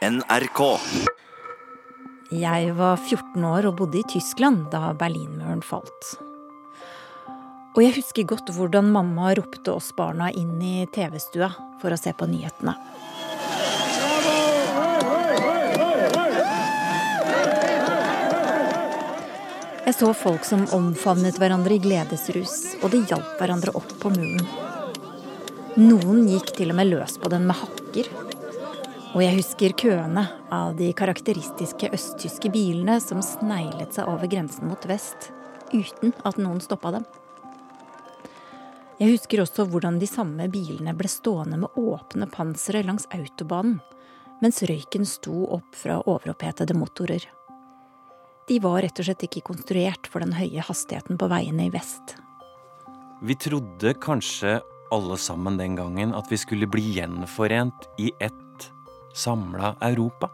NRK. Jeg var 14 år og bodde i Tyskland da Berlinmuren falt. Og jeg husker godt hvordan mamma ropte oss barna inn i TV-stua for å se på nyhetene. Jeg så folk som omfavnet hverandre i gledesrus, og de hjalp hverandre opp på muren. Noen gikk til og med løs på den med hakker. Og jeg husker køene av de karakteristiske østtyske bilene som sneglet seg over grensen mot vest, uten at noen stoppa dem. Jeg husker også hvordan de samme bilene ble stående med åpne pansere langs autobanen, mens røyken sto opp fra overopphetede motorer. De var rett og slett ikke konstruert for den høye hastigheten på veiene i vest. Vi trodde kanskje alle sammen den gangen at vi skulle bli gjenforent i ett samla Europa.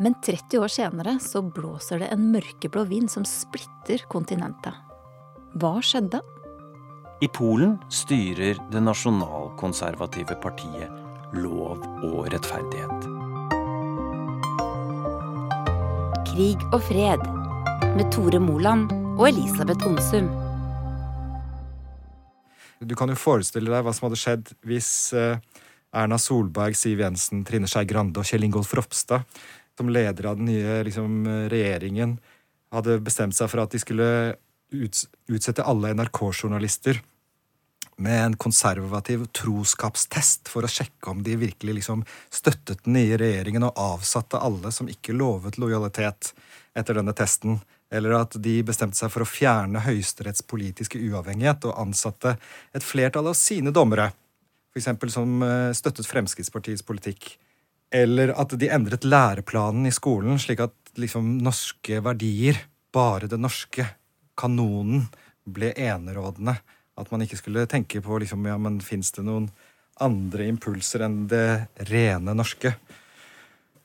Men 30 år senere så blåser det en mørkeblå vind som splitter kontinentet. Hva skjedde? I Polen styrer det nasjonalkonservative partiet Lov og rettferdighet. Krig og fred med Tore Moland og Elisabeth Onsum. Du kan jo forestille deg hva som hadde skjedd hvis eh, Erna Solberg, Siv Jensen, Trine Skei Grande og Kjell Ingolf Ropstad, som leder av den nye liksom, regjeringen, hadde bestemt seg for at de skulle utsette alle NRK-journalister med en konservativ troskapstest for å sjekke om de virkelig liksom støttet den nye regjeringen og avsatte alle som ikke lovet lojalitet etter denne testen. Eller at de bestemte seg for å fjerne Høyesteretts politiske uavhengighet og ansatte et flertall av sine dommere, f.eks. som eh, støttet Fremskrittspartiets politikk. Eller at de endret læreplanen i skolen slik at liksom norske verdier, bare det norske, kanonen, ble enerådende at man ikke skulle tenke på liksom, ja, men fins det noen andre impulser enn det rene norske.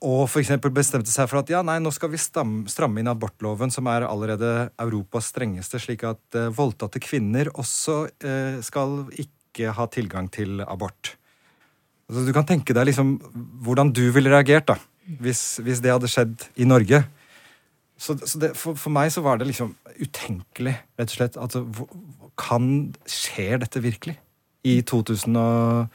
Og f.eks. bestemte seg for at ja, nei, nå skal vi stramme inn abortloven, som er allerede Europas strengeste, slik at eh, voldtatte kvinner også eh, skal ikke ha tilgang til abort. Altså, du kan tenke deg liksom hvordan du ville reagert da, hvis, hvis det hadde skjedd i Norge. Så, så det, for, for, meg så var det liksom utenkelig, rett og slett. Altså, kan Skjer dette virkelig? I 2015,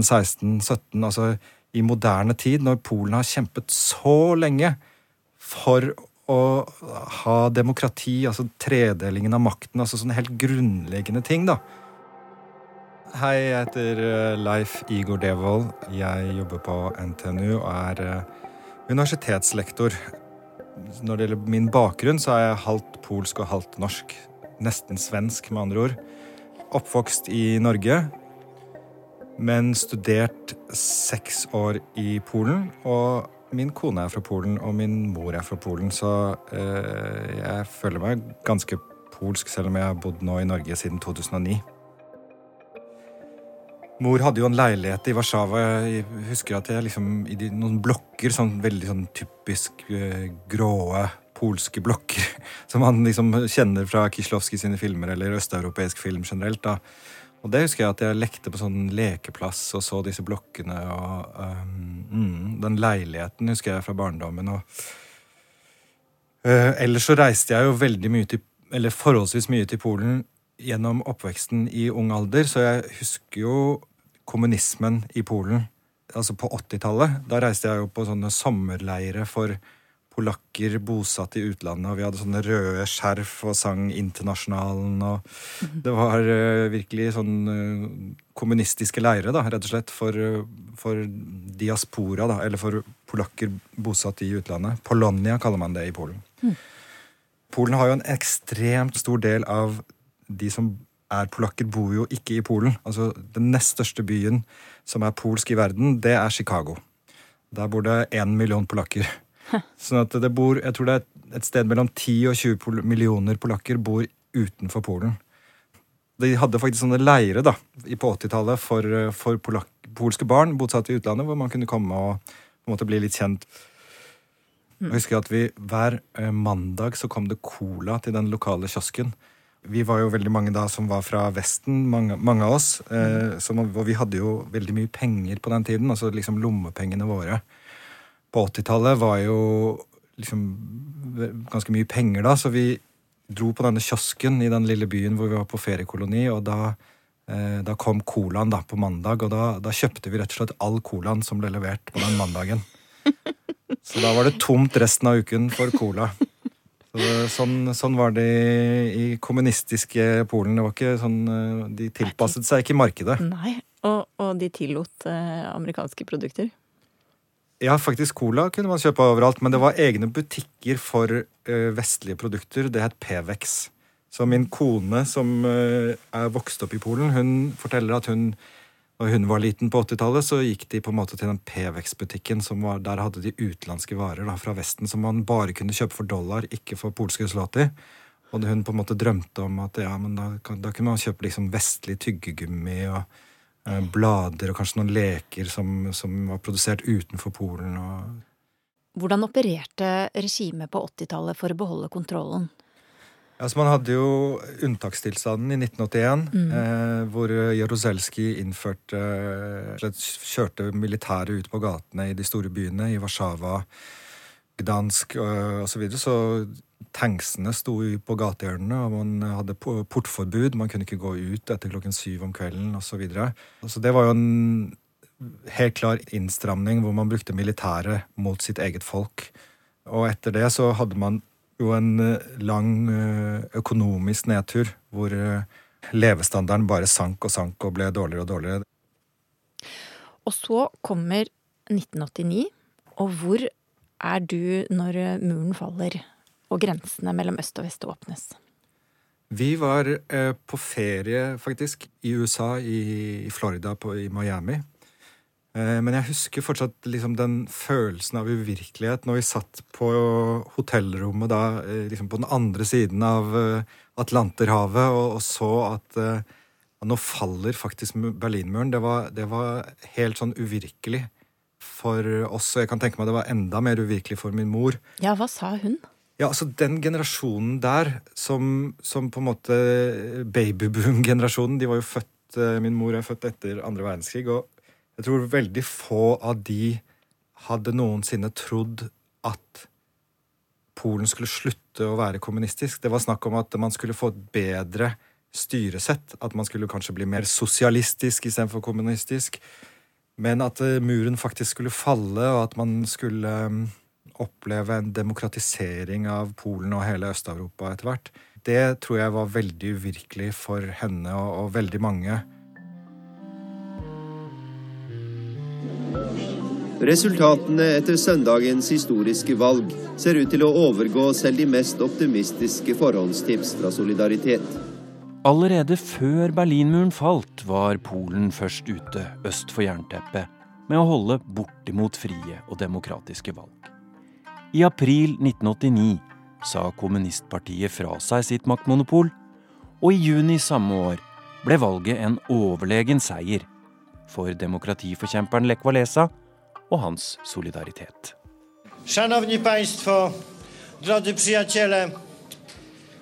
16, 17, altså i moderne tid, når Polen har kjempet så lenge for å ha demokrati, altså tredelingen av makten, altså sånne helt grunnleggende ting, da. Hei, jeg heter eh, Leif Igor Devold. Jeg jobber på NTNU og er eh, universitetslektor. Når det gjelder min bakgrunn, så er jeg halvt polsk og halvt norsk nesten svensk, med andre ord. Oppvokst i Norge, men studert seks år i Polen. Og min kone er fra Polen, og min mor er fra Polen, så eh, jeg føler meg ganske polsk, selv om jeg har bodd nå i Norge siden 2009. Mor hadde jo en leilighet i Warszawa. Jeg husker at jeg liksom i de, noen blokker, sånn veldig sånn typisk uh, gråe polske blokker som man liksom kjenner fra Kislovskij sine filmer eller østeuropeisk film generelt. da. Og det husker jeg at jeg lekte på sånn lekeplass og så disse blokkene og um, Den leiligheten husker jeg fra barndommen. og uh, Ellers så reiste jeg jo veldig mye til Eller forholdsvis mye til Polen gjennom oppveksten i ung alder, så jeg husker jo kommunismen i Polen. Altså på 80-tallet. Da reiste jeg jo på sånne sommerleire for polakker bosatt i utlandet, og vi hadde sånne røde skjerf og sang Internasjonalen. og Det var uh, virkelig sånn uh, kommunistiske leire, da, rett og slett, for, uh, for diaspora, da, eller for polakker bosatt i utlandet. Polonia kaller man det i Polen. Mm. Polen har jo en ekstremt stor del av de som er polakker, bor jo ikke i Polen. Altså, Den nest største byen som er polsk i verden, det er Chicago. Der bor det én million polakker. Sånn at det bor, Jeg tror det er et sted mellom 10 og 20 millioner polakker bor utenfor Polen. De hadde faktisk sånne leire da, på 80-tallet for, for polak, polske barn bosatt i utlandet, hvor man kunne komme og måte bli litt kjent. Jeg husker at vi Hver eh, mandag så kom det cola til den lokale kiosken. Vi var jo veldig mange da som var fra Vesten, mange, mange av oss. Eh, som, og vi hadde jo veldig mye penger på den tiden. altså liksom lommepengene våre. på 80-tallet var jo liksom ganske mye penger da, så vi dro på denne kiosken i den lille byen hvor vi var på feriekoloni, og da, eh, da kom colaen da på mandag, og da, da, kjøpte vi rett og slett all colaen som ble levert på den mandagen. Så da var det tomt resten av uken for cola. Sånn, sånn, var det i kommunistiske Polen. Det var ikke sånn, eh, De tilpasset seg ikke markedet. Nei, Og, og de tillot eh, amerikanske produkter? Ja, faktisk cola kunne man kjøpe overalt, men det var egne butikker for uh, vestlige produkter. Det het Pevex. Så min kone, som uh, er vokst opp i Polen, hun forteller at hun når hun var liten på 80-tallet, så gikk de på en måte til den Pevex-butikken. Der hadde de utenlandske varer da, fra Vesten som man bare kunne kjøpe for dollar, ikke for polske zloty. Og hun på en måte drømte om at ja, men da, da kunne man kjøpe liksom vestlig tyggegummi og Eh, blader og kanskje noen leker som, som var produsert utenfor Polen. Hvordan opererte regimet på 80-tallet for å beholde kontrollen? Altså, man hadde jo unntakstilstanden i 1981, mm. eh, hvor Jaruzelskij innførte eh, Kjørte militæret ut på gatene i de store byene, i Warszawa, Gdansk osv. Så, videre. så tanksene sto på gatehjørnene, og man hadde portforbud. Man kunne ikke gå ut etter klokken syv om kvelden osv. Så, videre. så det var jo en helt klar innstramning hvor man brukte militæret mot sitt eget folk. Og etter det så hadde man jo en eh, lang eh, økonomisk nedtur hvor eh, levestandarden bare sank og sank og ble dårligere og dårligere. Og så kommer 1989, og hvor er du når muren faller? og grensene mellom øst og vest åpnes? Vi var på ferie, faktisk, i USA, i Florida, i Miami. Eh, men jeg husker fortsatt liksom, den følelsen av uvirkelighet når vi satt på hotellrommet da, eh, liksom på den andre siden av eh, Atlanterhavet og, og, så at ja, nå faller faktisk Berlinmuren. Det var, det var helt sånn uvirkelig for oss, og jeg kan tenke meg det var enda mer uvirkelig for min mor. Ja, hva sa hun? Ja, altså Den generasjonen der, som, som på en måte babyboom-generasjonen De var jo født Min mor er født etter andre verdenskrig, og jeg tror veldig få av de hadde noensinne trodd at Polen skulle slutte å være kommunistisk. Det var snakk om at man skulle få et bedre styresett. At man skulle kanskje bli mer sosialistisk istedenfor kommunistisk. Men at eh, muren faktisk skulle falle, og at man skulle oppleve en demokratisering av Polen og hele Øst-Europa etter hvert, det tror jeg var veldig uvirkelig for henne og, og veldig mange. Resultatene etter søndagens historiske valg ser ut til å overgå selv de mest optimistiske forhåndstips fra Solidaritet. Allerede før Berlinmuren falt, var Polen først ute øst for jernteppet med å holde bortimot frie og demokratiske valg. I april 1989 sa kommunistpartiet fra seg sitt maktmonopol, og i juni samme år ble valget en overlegen seier for demokratiforkjemperen Lech Walesa og hans solidaritet. Szanowni Państwo, drodzy przyjaciele,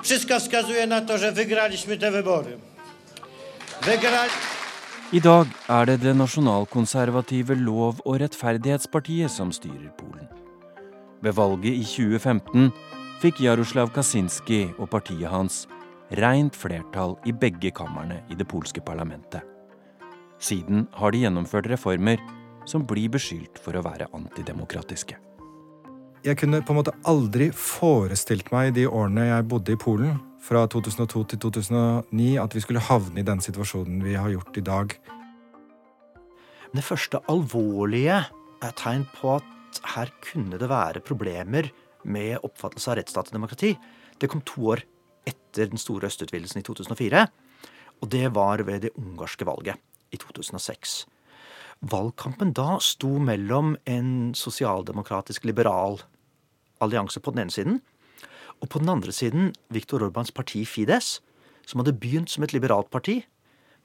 wszystko wskazuje na to, że wygraliśmy te wybory. Wygrali... I dag er det det nasjonalkonservative Lov- og rettferdighetspartiet som styrer Polen. Ved valget i 2015 fikk Jaroslav Kaczynski og partiet hans rent flertall i begge kamrene i det polske parlamentet. Siden har de gjennomført reformer som blir beskyldt for å være antidemokratiske. Jeg kunne på en måte aldri forestilt meg de årene jeg bodde i Polen, fra 2002 til 2009, at vi skulle havne i den situasjonen vi har gjort i dag. Det første alvorlige er tegn på at her kunne det være problemer med oppfattelse av rettsstat og demokrati. Det kom to år etter den store østutvidelsen i 2004. Og det var ved det ungarske valget i 2006. Valgkampen da sto mellom en sosialdemokratisk liberal allianse på den ene siden, og på den andre siden Viktor Orbans parti Fides, som hadde begynt som et liberalt parti,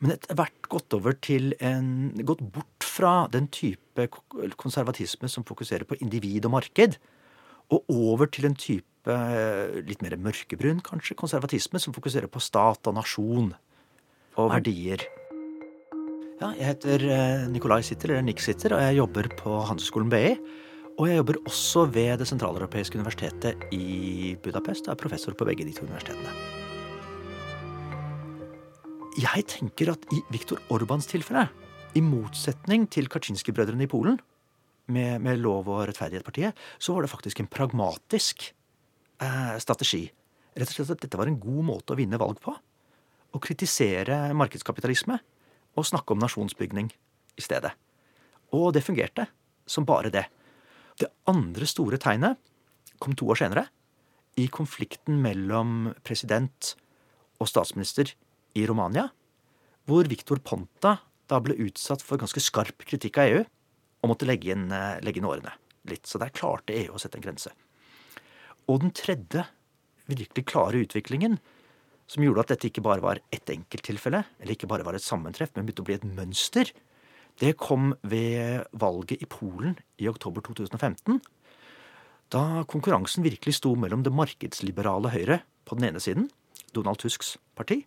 men etter hvert gått over til en Gått bort fra den type konservatisme som fokuserer på individ og marked, og over til en type litt mer mørkebrun, kanskje, konservatisme som fokuserer på stat og nasjon og verdier. Ja, jeg heter eh, Nikolai Sitter, eller Nick Sitter, og jeg jobber på Handelshøyskolen BI. Og jeg jobber også ved Det sentraleuropeiske universitetet i Budapest. Jeg er professor på begge de to universitetene. Jeg tenker at i Viktor Orbans tilfelle, i motsetning til Kaczynski-brødrene i Polen, med, med Lov- og rettferdighetspartiet, så var det faktisk en pragmatisk eh, strategi. Rett og slett at dette var en god måte å vinne valg på. Å kritisere markedskapitalisme og snakke om nasjonsbygning i stedet. Og det fungerte som bare det. Det andre store tegnet kom to år senere, i konflikten mellom president og statsminister i Romania, hvor Viktor Ponta da ble utsatt for ganske skarp kritikk av EU og måtte legge inn, eh, legge inn årene litt. Så der klarte EU å sette en grense. Og den tredje virkelig klare utviklingen, som gjorde at dette ikke bare var ett enkelttilfelle, eller ikke bare var et sammentreff, men begynte å bli et mønster, det kom ved valget i Polen i oktober 2015. Da konkurransen virkelig sto mellom det markedsliberale Høyre på den ene siden, Donald Tusks parti,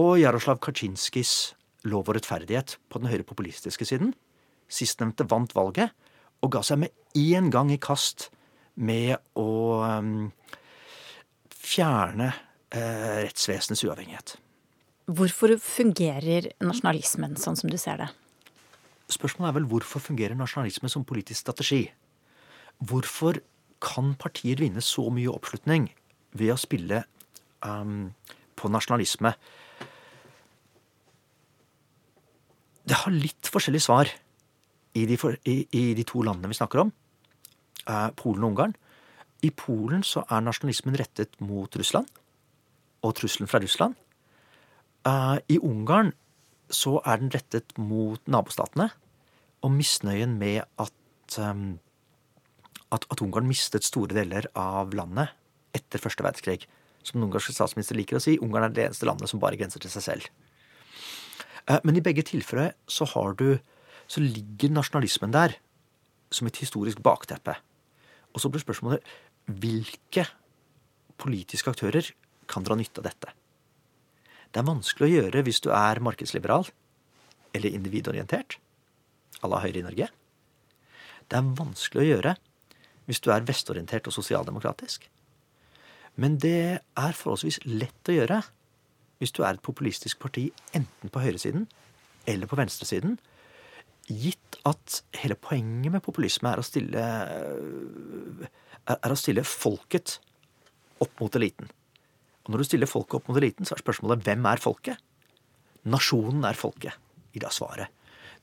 og Jaroslav Kaczynskis Lov og rettferdighet på den høyrepopulistiske siden. Sistnevnte vant valget og ga seg med én gang i kast med å um, fjerne rettsvesenets uavhengighet. Hvorfor fungerer nasjonalismen sånn som du ser det? Spørsmålet er vel hvorfor fungerer nasjonalisme som politisk strategi? Hvorfor kan partier vinne så mye oppslutning ved å spille um, på nasjonalisme? Det har litt forskjellige svar i de, for, i, i de to landene vi snakker om, Uh, Polen og Ungarn. I Polen så er nasjonalismen rettet mot Russland og trusselen fra Russland. Eh, I Ungarn så er den rettet mot nabostatene og misnøyen med at, um, at, at Ungarn mistet store deler av landet etter første verdenskrig. Som den ungarske statsminister liker å si, Ungarn er det eneste landet som bare grenser til seg selv. Eh, men i begge tilfeller så du så ligger nasjonalismen der som et historisk bakteppe. Og så blir spørsmålet hvilke politiske aktører kan dra nytte av dette? Det er vanskelig å gjøre hvis du er markedsliberal eller individorientert, à la Høyre i Norge. Det er vanskelig å gjøre hvis du er vestorientert og sosialdemokratisk. Men det er forholdsvis lett å gjøre hvis du er et populistisk parti enten på høyresiden eller på venstresiden, gitt at hele poenget med populisme er å stille, er å stille folket opp mot eliten. Og når du stiller folket opp mot eliten, så er spørsmålet hvem er folket? Nasjonen er folket, i det svaret.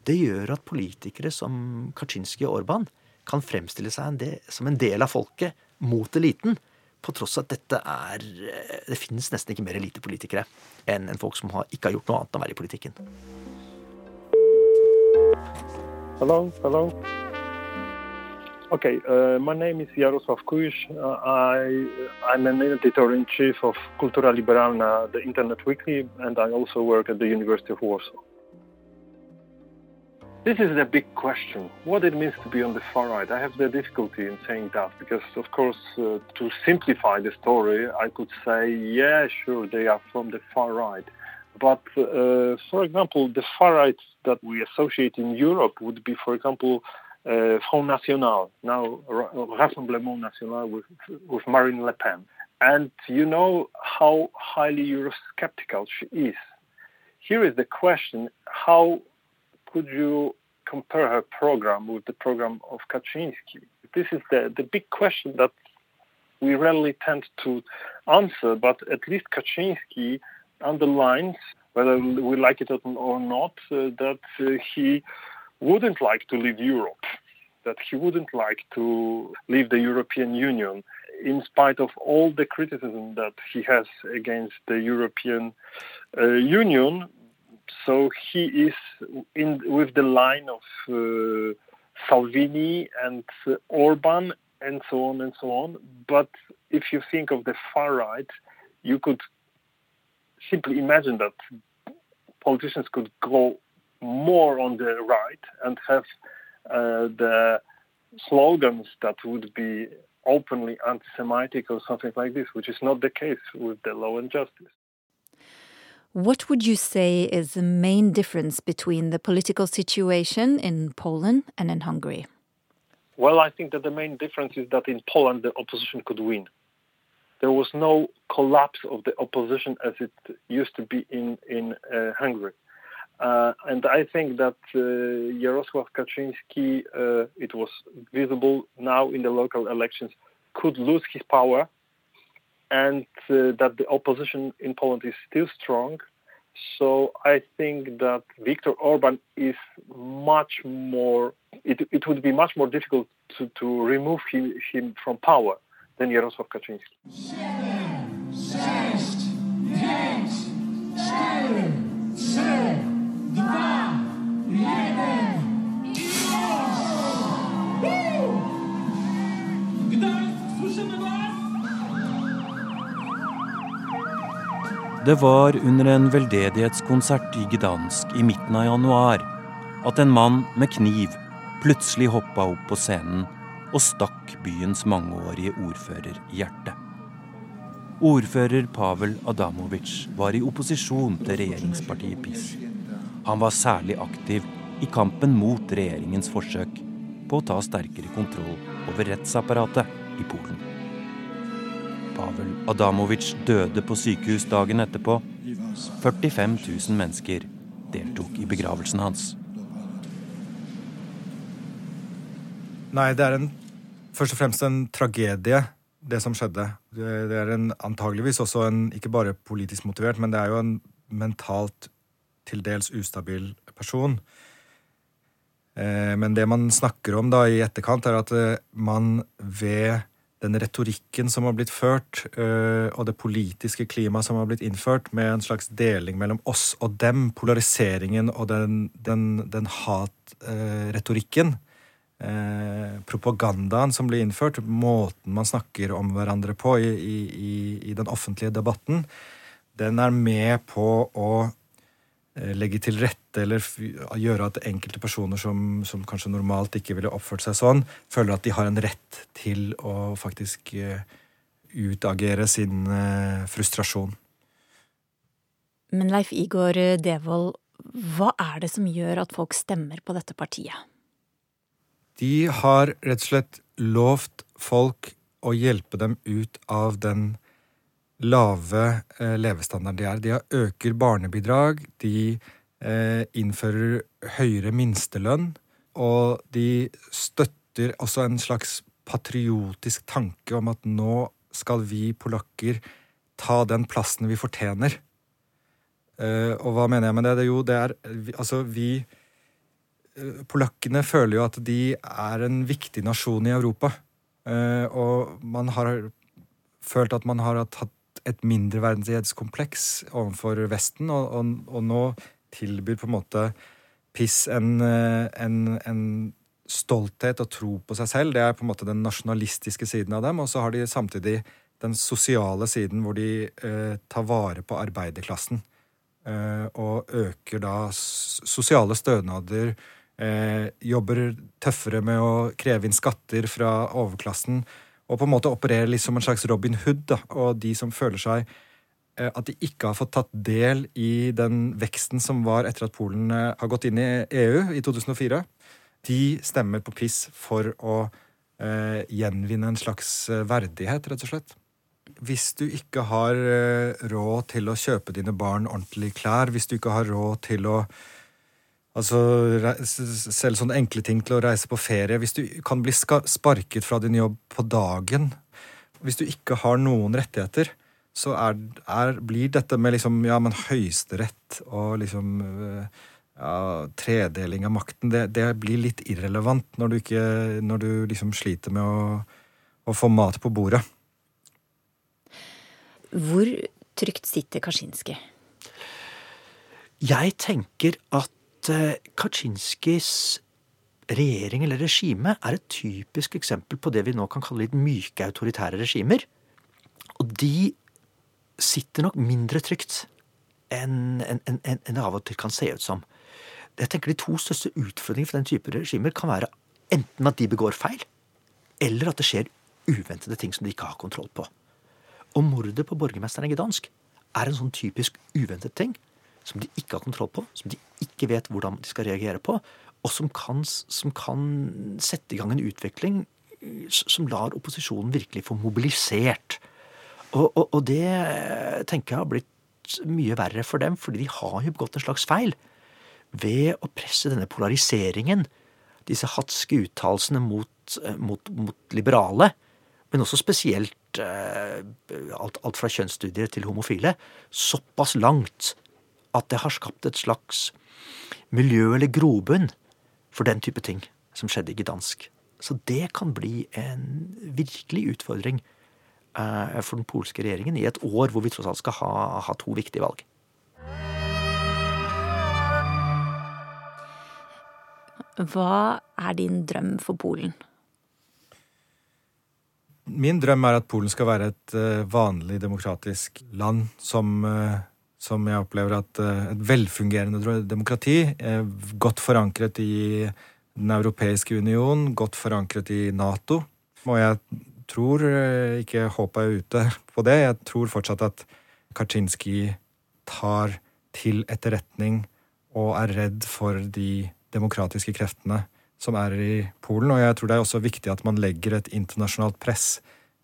Det gjør at politikere som Kaczynski og Orban kan fremstille seg en del, som en del av folket mot eliten. På tross av at dette er Det finnes nesten ikke mer elitepolitikere enn en folk som har, ikke har gjort noe annet enn å være i politikken. Hello, hello. Okay, uh, my name is Jarosław Kuisz. Uh, I, I'm an editor-in-chief of Kultura Liberalna, the Internet Weekly, and I also work at the University of Warsaw. This is a big question, what it means to be on the far right. I have the difficulty in saying that because, of course, uh, to simplify the story, I could say, yeah, sure, they are from the far right. But, uh, for example, the far right that we associate in Europe would be, for example, uh, Front National, now Rassemblement National with, with Marine Le Pen. And you know how highly Eurosceptical she is. Here is the question, how could you compare her program with the program of Kaczynski? This is the, the big question that we rarely tend to answer, but at least Kaczynski underlines, whether we like it or not, uh, that uh, he wouldn't like to leave Europe, that he wouldn't like to leave the European Union, in spite of all the criticism that he has against the European uh, Union. So he is in with the line of uh, Salvini and uh, Orban and so on and so on. But if you think of the far right, you could simply imagine that politicians could go more on the right and have uh, the slogans that would be openly anti-Semitic or something like this, which is not the case with the law and justice. What would you say is the main difference between the political situation in Poland and in Hungary? Well, I think that the main difference is that in Poland the opposition could win. There was no collapse of the opposition as it used to be in in uh, Hungary. Uh, and I think that uh, Jarosław Kaczynski, uh, it was visible now in the local elections, could lose his power, and uh, that the opposition in Poland is still strong. So I think that Viktor Orban is much more. It, it would be much more difficult to, to remove him, him from power than Jarosław Kaczynski. Seven, six, pięć, cztery, trzy, Det var under en veldedighetskonsert i Gdansk i midten av januar at en mann med kniv plutselig hoppa opp på scenen og stakk byens mangeårige ordfører i hjertet. Ordfører Pavel Adamovic var i opposisjon til regjeringspartiet PiS. Han var særlig aktiv i kampen mot regjeringens forsøk på å ta sterkere kontroll over rettsapparatet i Polen. Pavel Adamovic døde på sykehus dagen etterpå. 45 000 mennesker deltok i begravelsen hans. Nei, det er en, først og fremst en tragedie, det som skjedde. Det, det er en, antageligvis også en ikke bare politisk motivert, men det er jo en mentalt til dels ustabil person. Eh, men det man snakker om da i etterkant, er at eh, man ved den retorikken som har blitt ført, eh, og det politiske klimaet som har blitt innført, med en slags deling mellom oss og dem, polariseringen og den, den, den hatretorikken, propagandaen som blir innført, måten man snakker om hverandre på i, i, i, den offentlige debatten, den er med på å legge til rette eller gjøre at enkelte personer som, som, kanskje normalt ikke ville oppført seg sånn, føler at de har en rett til å faktisk eh, utagere sin frustrasjon. Men Leif Igor Devold, hva er det som gjør at folk stemmer på dette partiet? De har rett og slett lovt folk å hjelpe dem ut av den lave levestandard de er. De øker barnebidrag, de eh, innfører høyere minstelønn, og de støtter også en slags patriotisk tanke om at nå skal vi polakker ta den plassen vi fortjener. Eh, og hva mener jeg med det? det jo, det er Altså, vi Polakkene føler jo at de er en viktig nasjon i Europa. Eh, og man har følt at man har hatt et mindreverdighetskompleks overfor Vesten, og, og, og, nå tilbyr på en måte PIS en, eh, en, en, stolthet og tro på seg selv. Det er på en måte den nasjonalistiske siden av dem. Og så har de samtidig den sosiale siden hvor de eh, tar vare på arbeiderklassen. Eh, og øker da sosiale stønader eh, jobber tøffere med å kreve inn skatter fra overklassen. Og på en måte opererer litt som en slags Robin Hood. Da. Og de som føler seg eh, at de ikke har fått tatt del i den veksten som var etter at Polen eh, har gått inn i EU i 2004, de stemmer på piss for å eh, gjenvinne en slags eh, verdighet, rett og slett. Hvis du ikke har råd til å kjøpe dine barn ordentlige klær, hvis du ikke har råd til å Altså selv sånne enkle ting til å reise på ferie. Hvis du kan bli sparket fra din jobb på dagen, hvis du ikke har noen rettigheter, så er, er, blir dette med liksom, ja, men høyesterett og liksom ja, tredeling av makten, det, det, blir litt irrelevant når du, ikke, når du liksom sliter med å, å få mat på bordet. Hvor trygt sitter Kaczynski? Jeg tenker at Eh, Kaczynskis regjering eller regime er et typisk eksempel på det vi nå kan kalle litt myke autoritære regimer. Og de sitter nok mindre trygt enn en, en, en, det av og til kan se ut som. Jeg tenker De to største utfordringene for den type regimer kan være enten at de begår feil, eller at det skjer uventede ting som de ikke har kontroll på. Og mordet på borgermesteren i Gdansk er en sånn typisk uventet ting som de ikke har kontroll på, som de ikke vet hvordan de skal reagere på, og som kan, som kan sette i gang en utvikling som lar opposisjonen virkelig få mobilisert. Og, og, og det tenker jeg har blitt mye verre for dem, fordi de har jo begått en slags feil ved å presse denne polariseringen, disse hatske uttalelsene mot, mot, mot, liberale, men også spesielt eh, alt, alt, fra kjønnsstudier til homofile, såpass langt at det har skapt et slags miljø eller grobunn for den type ting som skjedde i Gdansk. Så det kan bli en virkelig utfordring eh, for den polske regjeringen i et år hvor vi tross alt skal ha, ha to viktige valg. Hva er din drøm for Polen? Min drøm er at Polen skal være et uh, vanlig demokratisk land som, uh, som jeg opplever at uh, et velfungerende demokrati, godt forankret i Den europeiske union, godt forankret i Nato. Og jeg tror ikke håpet er ute på det. Jeg tror fortsatt at Kaczynski tar til etterretning og er redd for de demokratiske kreftene som er i Polen. Og jeg tror det er også viktig at man legger et internasjonalt press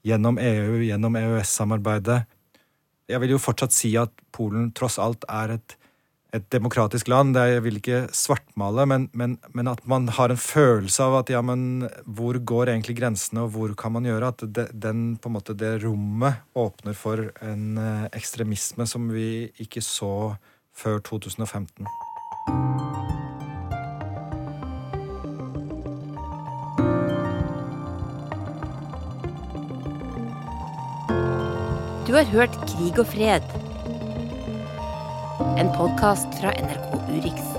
gjennom EU, gjennom EØS-samarbeidet. Jeg vil jo fortsatt si at Polen tross alt er et, et demokratisk land. jeg vil ikke svartmale, men, men, men, at man har en følelse av at ja, men hvor går egentlig grensene, og hvor kan man gjøre? At det, den, på en måte, det rommet åpner for en eh, ekstremisme som vi ikke så før 2015. Du har hørt Krig og fred. En podkast fra NRK Urix.